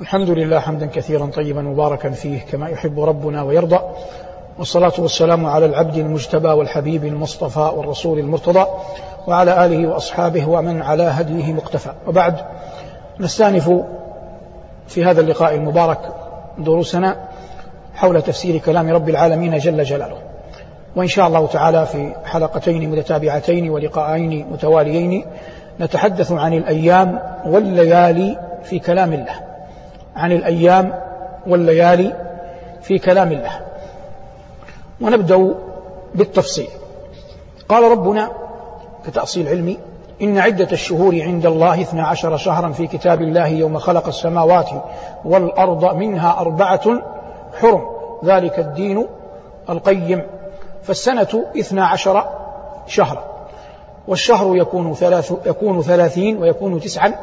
الحمد لله حمدا كثيرا طيبا مباركا فيه كما يحب ربنا ويرضى. والصلاة والسلام على العبد المجتبى والحبيب المصطفى والرسول المرتضى وعلى آله وأصحابه ومن على هديه مقتفى. وبعد نستأنف في هذا اللقاء المبارك دروسنا حول تفسير كلام رب العالمين جل جلاله. وإن شاء الله تعالى في حلقتين متتابعتين ولقاءين متواليين نتحدث عن الأيام والليالي في كلام الله. عن الأيام والليالي في كلام الله. ونبدأ بالتفصيل. قال ربنا كتأصيل علمي إن عدة الشهور عند الله اثنا عشر شهرا في كتاب الله يوم خلق السماوات والأرض منها أربعة حرم. ذلك الدين القيم. فالسنة اثنا عشر شهرا. والشهر يكون, ثلاث يكون ثلاثين ويكون تسعا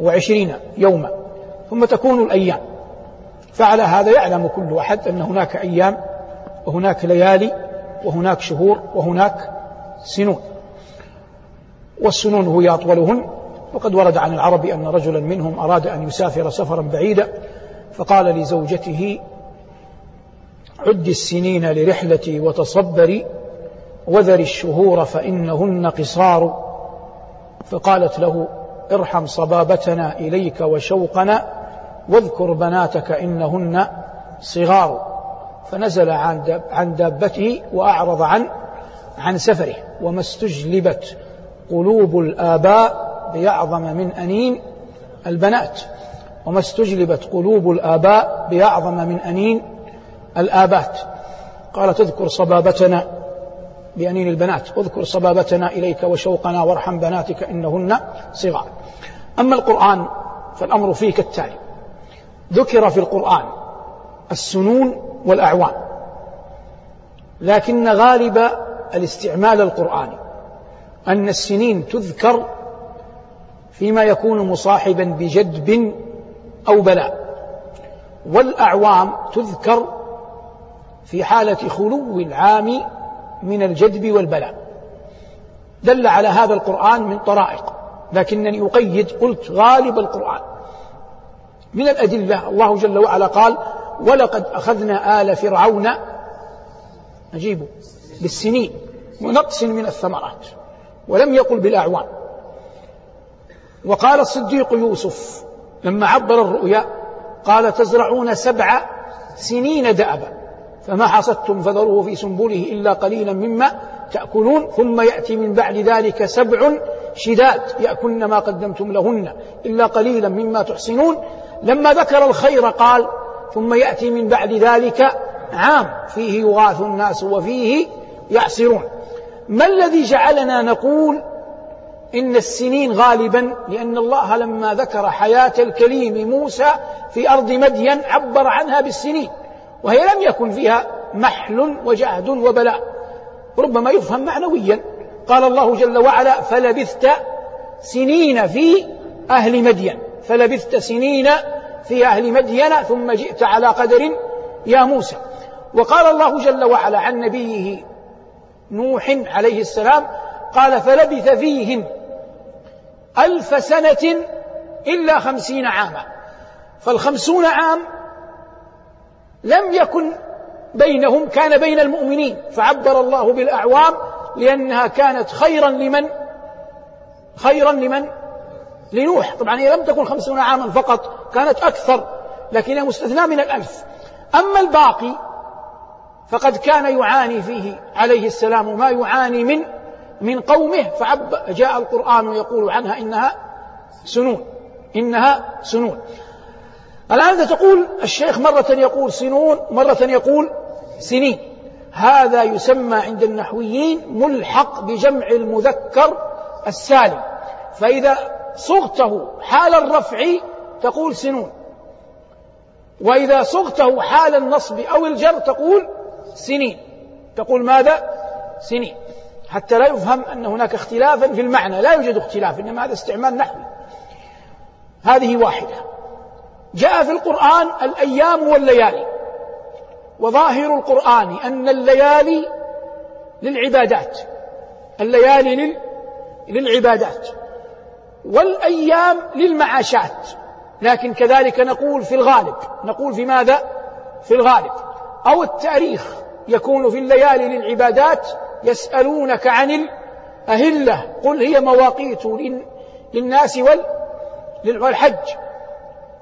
وعشرين يوما. ثم تكون الأيام. فعلى هذا يعلم كل أحد أن هناك أيام وهناك ليالي وهناك شهور وهناك سنون. والسنون هي أطولهن وقد ورد عن العرب أن رجلا منهم أراد أن يسافر سفرا بعيدا فقال لزوجته عد السنين لرحلتي وتصبري وذر الشهور فإنهن قصار. فقالت له ارحم صبابتنا إليك وشوقنا واذكر بناتك إنهن صغار. فنزل عن دابته وأعرض عن عن سفره. وما استجلبت قلوب الآباء بأعظم من أنين البنات. وما استجلبت قلوب الآباء بأعظم من أنين الآبات. قال تذكر صبابتنا بأنين البنات. اذكر صبابتنا إليك وشوقنا وارحم بناتك إنهن صغار. أما القرآن فالأمر فيه كالتالي ذكر في القرآن السنون والأعوام لكن غالب الاستعمال القرآني أن السنين تذكر فيما يكون مصاحبا بجدب أو بلاء والأعوام تذكر في حالة خلو العام من الجدب والبلاء. دل على هذا القرآن من طرائق لكنني أقيد قلت غالب القرآن. من الأدلة. الله جل وعلا قال ولقد أخذنا آل فرعون نجيب بالسنين. ونقص من الثمرات. ولم يقل بالأعوام وقال الصديق يوسف لما عبر الرؤيا قال تزرعون سبع سنين دأبا. فما حصدتم فذروه في سنبله إلا قليلا مما تأكلون. ثم يأتي من بعد ذلك سبع شداد. يأكلن ما قدمتم لهن إلا قليلا مما تحصنون. لما ذكر الخير قال ثم يأتي من بعد ذلك عام فيه يغاث الناس وفيه يعصرون ما الذي جعلنا نقول إن السنين غالبا؟ لأن الله لما ذكر حياة الكليم موسى في أرض مدين عبر عنها بالسنين وهي لم يكن فيها محل وجهد وبلاء ربما يفهم معنويا. قال الله جل وعلا فلبثت سنين في أهل مدين. فلبثت سنين في أهل مدين ثم جئت على قدر يا موسى. وقال الله جل وعلا عن نبيه نوح عليه السلام قال فلبث فيهم ألف سنة إلا خمسين عاما. فالخمسون عام لم يكن بينهم كان بين المؤمنين فعبر الله بالأعوام لأنها كانت خيرا لمن؟ خيرا لمن؟ لنوح. طبعا هي لم تكن خمسون عاما فقط كانت أكثر لكنها مستثنى من الألف. أما الباقي فقد كان يعاني فيه عليه السلام ما يعاني من من قومه. فعب جاء القرآن يقول عنها إنها سنون إنها سنون. الآن تقول الشيخ مرة يقول سنون مرة يقول سنين. هذا يسمى عند النحويين ملحق بجمع المذكر السالم. فإذا صغته حال الرفع تقول سنون. وإذا صغته حال النصب أو الجر تقول سنين. تقول ماذا؟ سنين. حتى لا يفهم أن هناك اختلافا في المعنى. لا يوجد اختلاف إنما هذا استعمال نحوي. هذه واحدة. جاء في القرآن الأيام والليالي. وظاهر القرآن أن الليالي للعبادات. الليالي لل... للعبادات. والأيام للمعاشات. لكن كذلك نقول في الغالب. نقول في ماذا؟ في الغالب. أو التاريخ. يكون في الليالي للعبادات يسألونك عن الأهلة. قل هي مواقيت للناس والحج.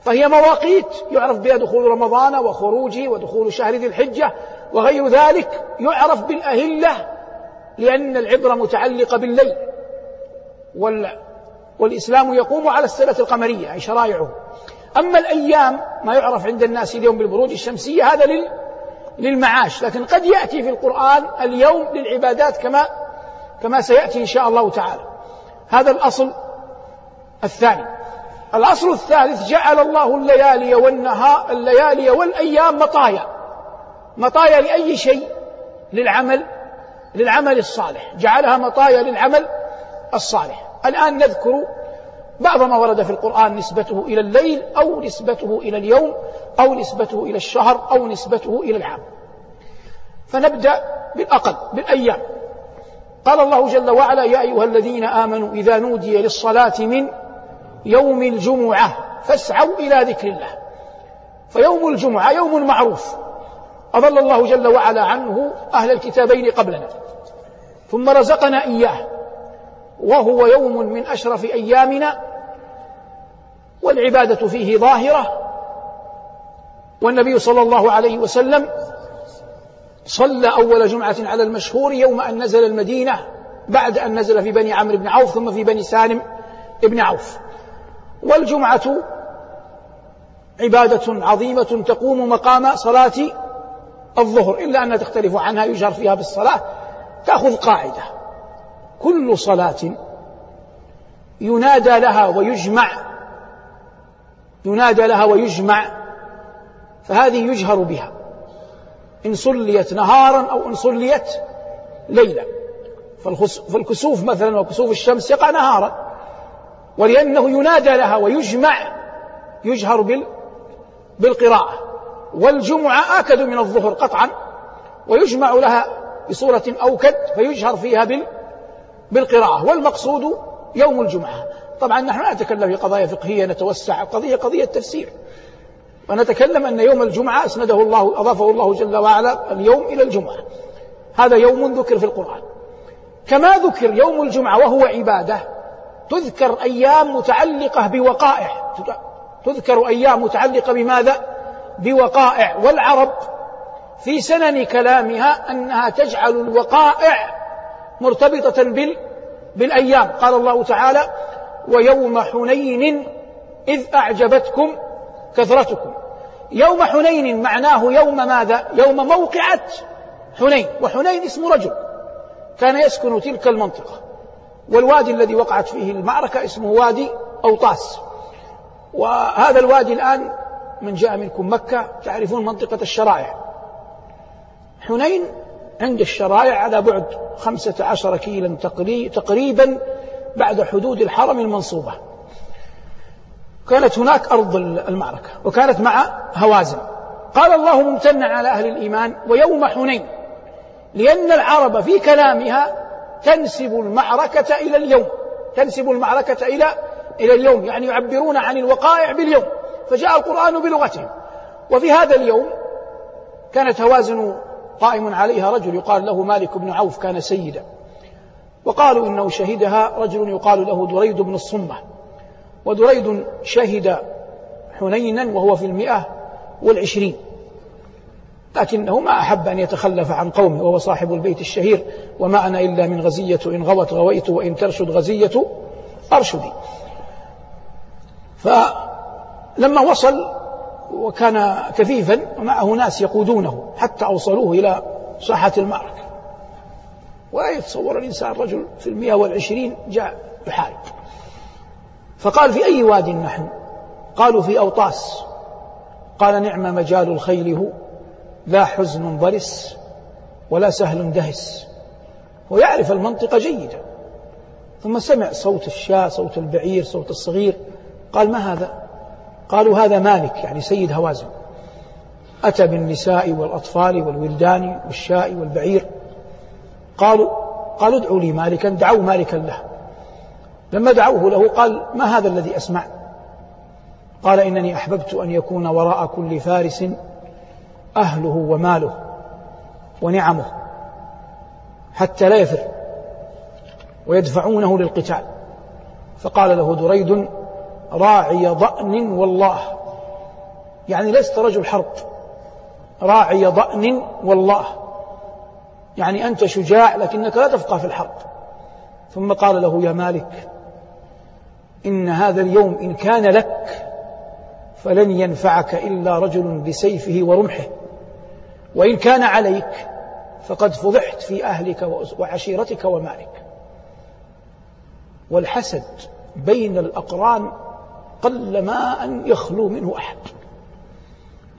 فهي مواقيت. يعرف بها دخول رمضان وخروجه ودخول شهر ذي الحجة وغير ذلك. يعرف بالأهلة لأن العبرة متعلقة بالليل. والإسلام يقوم على السنة القمرية أي شرائعه. أما الأيام ما يعرف عند الناس اليوم بالبروج الشمسية هذا لل للمعاش. لكن قد يأتي في القرآن اليوم للعبادات كما كما سيأتي إن شاء الله تعالى. هذا الأصل الثاني. الأصل الثالث جعل الله الليالي والنهار الليالي والأيام مطايا. مطايا لأي شيء؟ للعمل للعمل الصالح. جعلها مطايا للعمل الصالح. الآن نذكر بعض ما ورد في القرآن نسبته إلى الليل أو نسبته إلى اليوم أو نسبته إلى الشهر أو نسبته إلى العام. فنبدأ بالأقل بالأيام. قال الله جل وعلا يا أيها الذين آمنوا إذا نودي للصلاة من يوم الجمعة فاسعوا إلى ذكر الله. فيوم الجمعة يوم معروف. أضل الله جل وعلا عنه أهل الكتابين قبلنا. ثم رزقنا إياه. وهو يوم من أشرف أيامنا والعبادة فيه ظاهرة. والنبي صلى الله عليه وسلم صلى أول جمعة على المشهور يوم أن نزل المدينة بعد أن نزل في بني عمرو بن عوف ثم في بني سالم بن عوف. والجمعة عبادة عظيمة تقوم مقام صلاة الظهر إلا أنها تختلف عنها يجهر فيها بالصلاة تأخذ قاعدة. كل صلاة ينادى لها ويجمع ينادى لها ويجمع فهذه يجهر بها إن صليت نهارا أو إن صليت ليلا. فالكسوف مثلا وكسوف الشمس يقع نهارا ولأنه ينادى لها ويجمع يجهر بال بالقراءة. والجمعة آكد من الظهر قطعا ويجمع لها بصورة أوكد فيجهر فيها بال بالقراءة والمقصود يوم الجمعة. طبعا نحن لا نتكلم في قضايا فقهية نتوسع قضية قضية تفسير ونتكلم أن يوم الجمعة أسنده الله أضافه الله جل وعلا اليوم إلى الجمعة. هذا يوم ذكر في القرآن. كما ذكر يوم الجمعة وهو عبادة تذكر أيام متعلقة بوقائع. تذكر أيام متعلقة بماذا؟ بوقائع. والعرب في سنن كلامها أنها تجعل الوقائع مرتبطة بال بالأيام. قال الله تعالى ويوم حنين إذ أعجبتكم كثرتكم. يوم حنين معناه يوم ماذا؟ يوم موقعة حنين. وحنين اسم رجل. كان يسكن تلك المنطقة. والوادي الذي وقعت فيه المعركة اسمه وادي أوطاس. وهذا الوادي الآن من جاء منكم مكة. تعرفون منطقة الشرائع. حنين عند الشرائع على بعد خمسة عشر كيلا تقريبا بعد حدود الحرم المنصوبة. كانت هناك أرض المعركة وكانت مع هوازن. قال الله ممتنا على أهل الإيمان ويوم حنين لأن العرب في كلامها تنسب المعركة إلى اليوم. تنسب المعركة إلى إلى اليوم يعني يعبرون عن الوقائع باليوم. فجاء القرآن بلغتهم. وفي هذا اليوم كانت هوازن قائم عليها رجل يقال له مالك بن عوف كان سيدا. وقالوا إنه شهدها رجل يقال له دريد بن الصمة. ودريد شهد حنينا وهو في المئة والعشرين. لكنه ما أحب أن يتخلف عن قومه وهو صاحب البيت الشهير. وما أنا إلا من غزية إن غوت غويت وإن ترشد غزية أرشدي. فلما وصل وكان كفيفا ومعه ناس يقودونه حتى أوصلوه إلى ساحة المعركة. ولا يتصور الإنسان رجل في المئة والعشرين جاء يحارب. فقال في أي واد نحن؟ قالوا في أوطاس. قال نعم مجال الخيل هو لا حزن ضرس ولا سهل دهس. ويعرف المنطقة جيدا. ثم سمع صوت الشاة صوت البعير صوت الصغير. قال ما هذا؟ قالوا هذا مالك يعني سيد هوازن. أتى بالنساء والأطفال والولدان والشاء والبعير. قالوا قالوا ادعوا لي مالكا دعوا مالكا له. لما دعوه له قال ما هذا الذي أسمع؟ قال إنني أحببت أن يكون وراء كل فارس أهله وماله ونعمه حتى لا يفر ويدفعونه للقتال. فقال له دريد راعي ضأن والله. يعني لست رجل حرب راعي ضأن والله. يعني أنت شجاع لكنك لا تفقه في الحرب ثم قال له يا مالك إن هذا اليوم إن كان لك فلن ينفعك إلا رجل بسيفه ورمحه. وإن كان عليك فقد فضحت في أهلك وعشيرتك ومالك. والحسد بين الأقران قل ما أن يخلو منه أحد.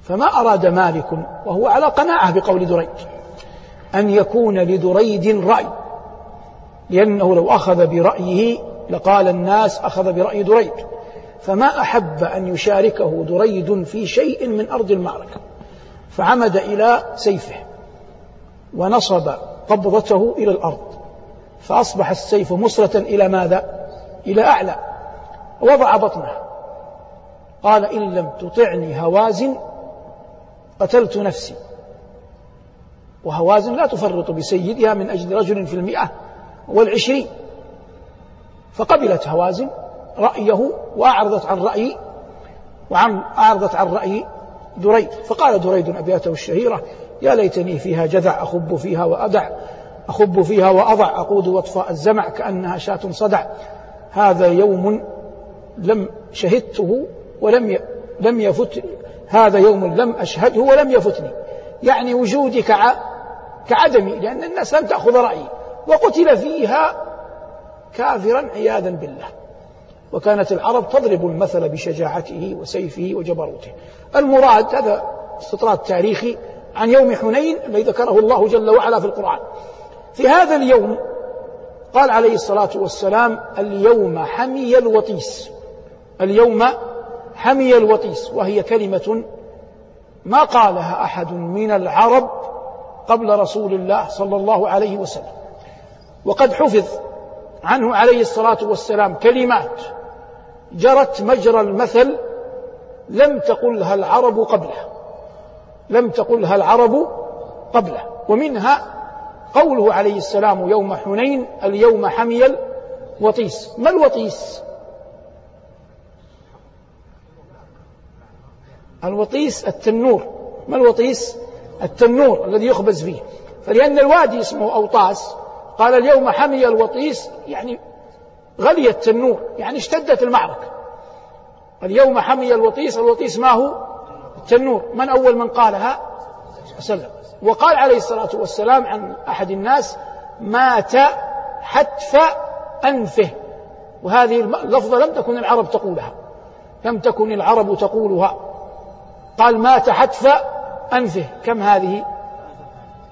فما أراد مالك وهو على قناعة بقول دريد أن يكون لدريد رأي لأنه لو أخذ برأيه لقال الناس أخذ برأي دريد فما أحب أن يشاركه دريد في شيء من أرض المعركة. فعمد إلى سيفه ونصب قبضته إلى الأرض. فأصبح السيف مصرة إلى ماذا؟ إلى أعلى. وضع بطنه. قال إن لم تطعني هوازن قتلت نفسي. وهوازن لا تفرط بسيدها من أجل رجل في المئة والعشرين. فقبلت هوازن رأيه وأعرضت عن رأي وعن أعرضت عن رأي دريد. فقال دريد أبياته الشهيرة يا ليتني فيها جذع أخب فيها وأدع أخب فيها وأضع أقود وطفاء الزمع كأنها شاة صدع. هذا يوم لم شهدته ولم لم يفت هذا يوم لم أشهده ولم يفتني. يعني وجودي كعدمي لأن الناس لم تأخذ رأيي. وقتل فيها كافرا عياذا بالله. وكانت العرب تضرب المثل بشجاعته وسيفه وجبروته. المراد هذا استطراد تاريخي عن يوم حنين الذي ذكره الله جل وعلا في القرآن. في هذا اليوم قال عليه الصلاة والسلام اليوم حمي الوطيس. اليوم حمي الوطيس وهي كلمة ما قالها أحد من العرب قبل رسول الله صلى الله عليه وسلم. وقد حفظ عنه عليه الصلاة والسلام كلمات جرت مجرى المثل لم تقلها العرب قبله لم تقلها العرب قبله ومنها قوله عليه السلام يوم حنين اليوم حمي الوطيس. ما الوطيس؟ الوطيس التنور. ما الوطيس؟ التنور الذي يخبز فيه. فلأن الوادي اسمه أوطاس قال اليوم حمي الوطيس يعني غلي التنور يعني اشتدت المعركة. اليوم حمي الوطيس الوطيس ما هو؟ التنور. من أول من قالها؟ وسلم وقال عليه الصلاة والسلام عن أحد الناس مات حتف أنفه. وهذه اللفظة لم تكن العرب تقولها. لم تكن العرب تقولها. قال مات حتف أنفه. كم هذه؟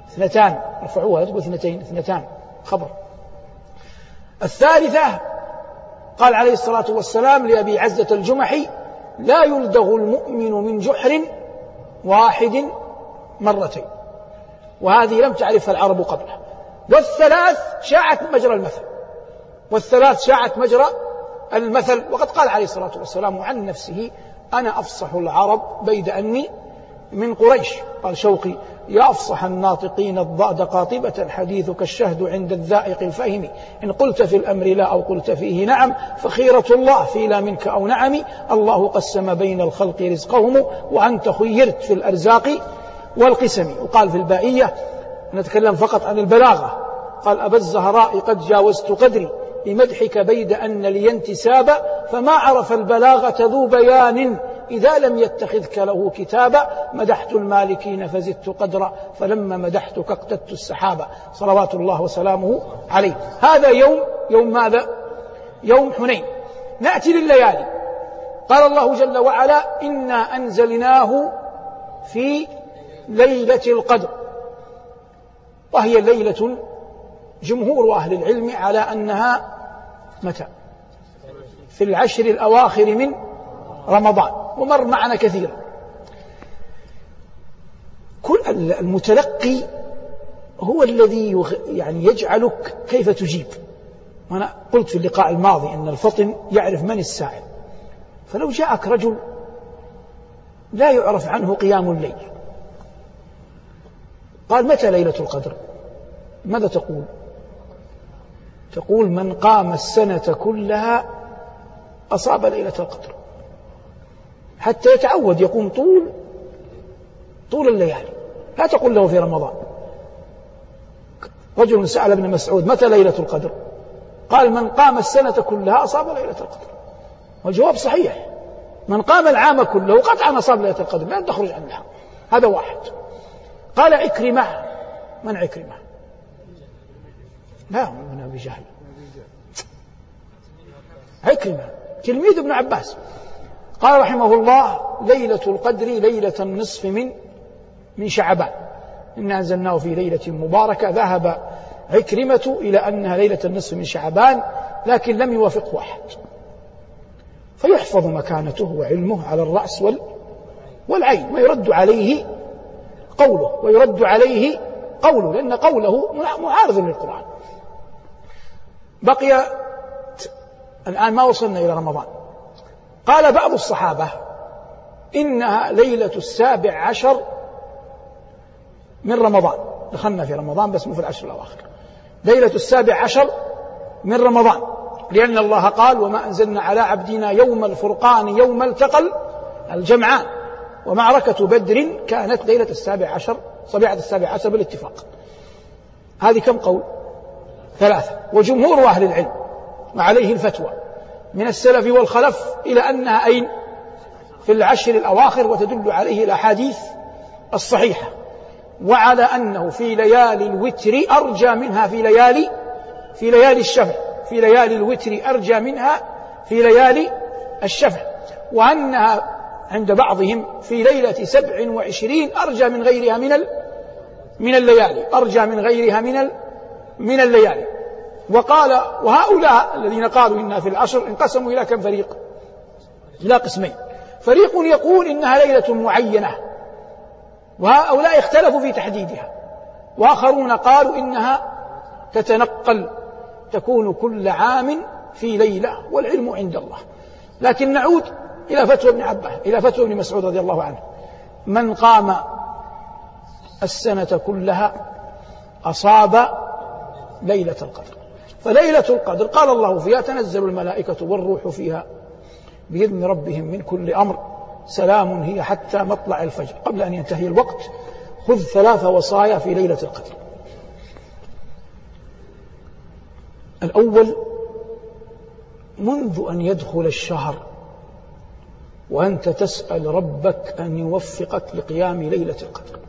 اثنتان. رفعوها تقول اثنتين اثنتان. خبر. الثالثة قال عليه الصلاة والسلام لأبي عزة الجمحي لا يلدغ المؤمن من جحر واحد مرتين. وهذه لم تعرفها العرب قبلها. والثلاث شاعت مجرى المثل. والثلاث شاعت مجرى المثل. وقد قال عليه الصلاة والسلام عن نفسه أنا أفصح العرب بيد أني من قريش. قال شوقي يا أفصح الناطقين الضأد قاطبة حديثك الشهد عند الذائق الفهم. إن قلت في الأمر لا أو قلت فيه نعم فخيرة الله في لا منك أو نعم. الله قسم بين الخلق رزقهم وأنت خيرت في الأرزاق والقسم. وقال في البائية نتكلم فقط عن البلاغة. قال أبا الزهراء قد جاوزت قدري. بمدحك بيد أن لي انتسابا فما عرف البلاغة ذو بيان. إذا لم يتخذك له كتابا مدحت المالكين فزدت قدرا فلما مدحتك اقتدت السحابة صلوات الله وسلامه عليه. هذا يوم يوم ماذا؟ يوم حنين. نأتي لليالي. قال الله جل وعلا إنا أنزلناه في ليلة القدر. وهي ليلة جمهور أهل العلم على أنها متى؟ في العشر الأواخر من رمضان ومر معنا كثيرا. كل المتلقي هو الذي يعني يجعلك كيف تجيب. وأنا قلت في اللقاء الماضي أن الفطن يعرف من السائل. فلو جاءك رجل لا يعرف عنه قيام الليل قال متى ليلة القدر؟ ماذا تقول؟ تقول من قام السنة كلها أصاب ليلة القدر. حتى يتعود يقوم طول طول الليالي. لا تقول له في رمضان. رجل سأل ابن مسعود متى ليلة القدر؟ قال من قام السنة كلها أصاب ليلة القدر. والجواب صحيح. من قام العام كله قطعا أصاب ليلة القدر لن تخرج عنها هذا واحد. قال عكرمة من عكرمة لا من أبي جهل. عكرمة تلميذ ابن عباس. قال رحمه الله ليلة القدر ليلة النصف من من شعبان. إنا أنزلناه في ليلة مباركة. ذهب عكرمة إلى أنها ليلة النصف من شعبان لكن لم يوافقه أحد فيحفظ مكانته وعلمه على الرأس وال والعين ويرد عليه قوله ويرد عليه قوله لأن قوله معارض للقرآن. بقي الآن ما وصلنا إلى رمضان. قال بعض الصحابة إنها ليلة السابع عشر من رمضان. دخلنا في رمضان بس مو في العشر الأواخر. ليلة السابع عشر من رمضان. لأن الله قال وما أنزلنا على عبدنا يوم الفرقان يوم التقى الجمعان. ومعركة بدر كانت ليلة السابع عشر صبيحة السابع عشر بالاتفاق. هذه كم قول؟ ثلاثة وجمهور أهل العلم وعليه الفتوى من السلف والخلف إلى أنها أين في العشر الأواخر وتدل عليه الأحاديث الصحيحة. وعلى أنه في ليالي الوتر أرجى منها في ليالي في ليالي الشفع في ليالي الوتر أرجى منها في ليالي الشفع. وأنها عند بعضهم في ليلة سبع وعشرين أرجى من غيرها من من الليالي أرجى من غيرها من من الليالي. وقال وهؤلاء الذين قالوا إنها في العشر انقسموا إلى كم فريق؟ إلى قسمين. فريق يقول إنها ليلة معينة. وهؤلاء اختلفوا في تحديدها. وآخرون قالوا إنها تتنقل تكون كل عام في ليلة والعلم عند الله. لكن نعود إلى فتوى ابن عباس إلى فتوى ابن مسعود رضي الله عنه. من قام السنة كلها أصاب ليلة القدر. فليلة القدر قال الله فيها تنزل الملائكة والروح فيها بإذن ربهم من كل أمر. سلام هي حتى مطلع الفجر. قبل أن ينتهي الوقت خذ ثلاث وصايا في ليلة القدر. الأول منذ أن يدخل الشهر وأنت تسأل ربك أن يوفقك لقيام ليلة القدر.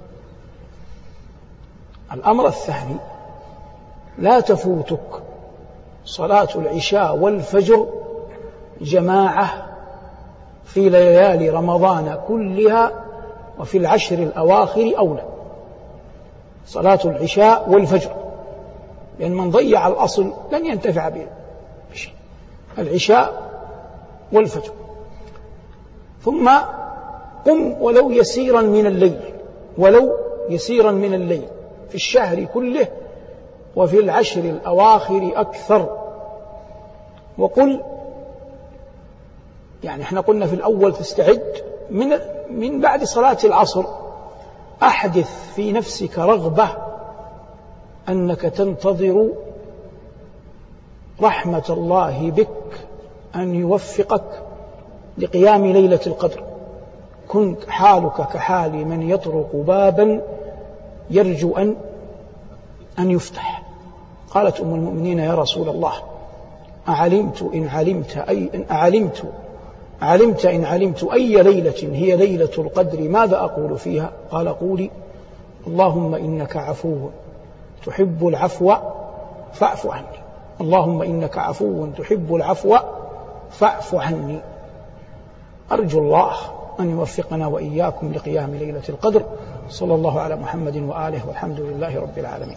الأمر الثاني لا تفوتك. صلاة العشاء والفجر جماعة في ليالي رمضان كلها وفي العشر الأواخر أولى. صلاة العشاء والفجر. لأن من ضيع الأصل لن ينتفع به العشاء والفجر. ثم قم ولو يسيرا من الليل. ولو يسيرا من الليل. في الشهر كله وفي العشر الأواخر أكثر. وقل يعني إحنا قلنا في الأول تستعد من من بعد صلاة العصر. أحدث في نفسك رغبة أنك تنتظر رحمة الله بك أن يوفقك لقيام ليلة القدر. كن حالك كحال من يطرق بابا يرجو أن أن يفتح. قالت أم المؤمنين يا رسول الله أعلمت إن علمت أي إن أعلمت علمت إن علمت أي ليلة هي ليلة القدر ماذا أقول فيها؟ قال قولي اللهم إنك عفو تحب العفو فاعف عني. اللهم إنك عفو تحب العفو فاعف عني. أرجو الله أن يوفقنا وإياكم لقيام ليلة القدر. صلى الله على محمد وآله والحمد لله رب العالمين.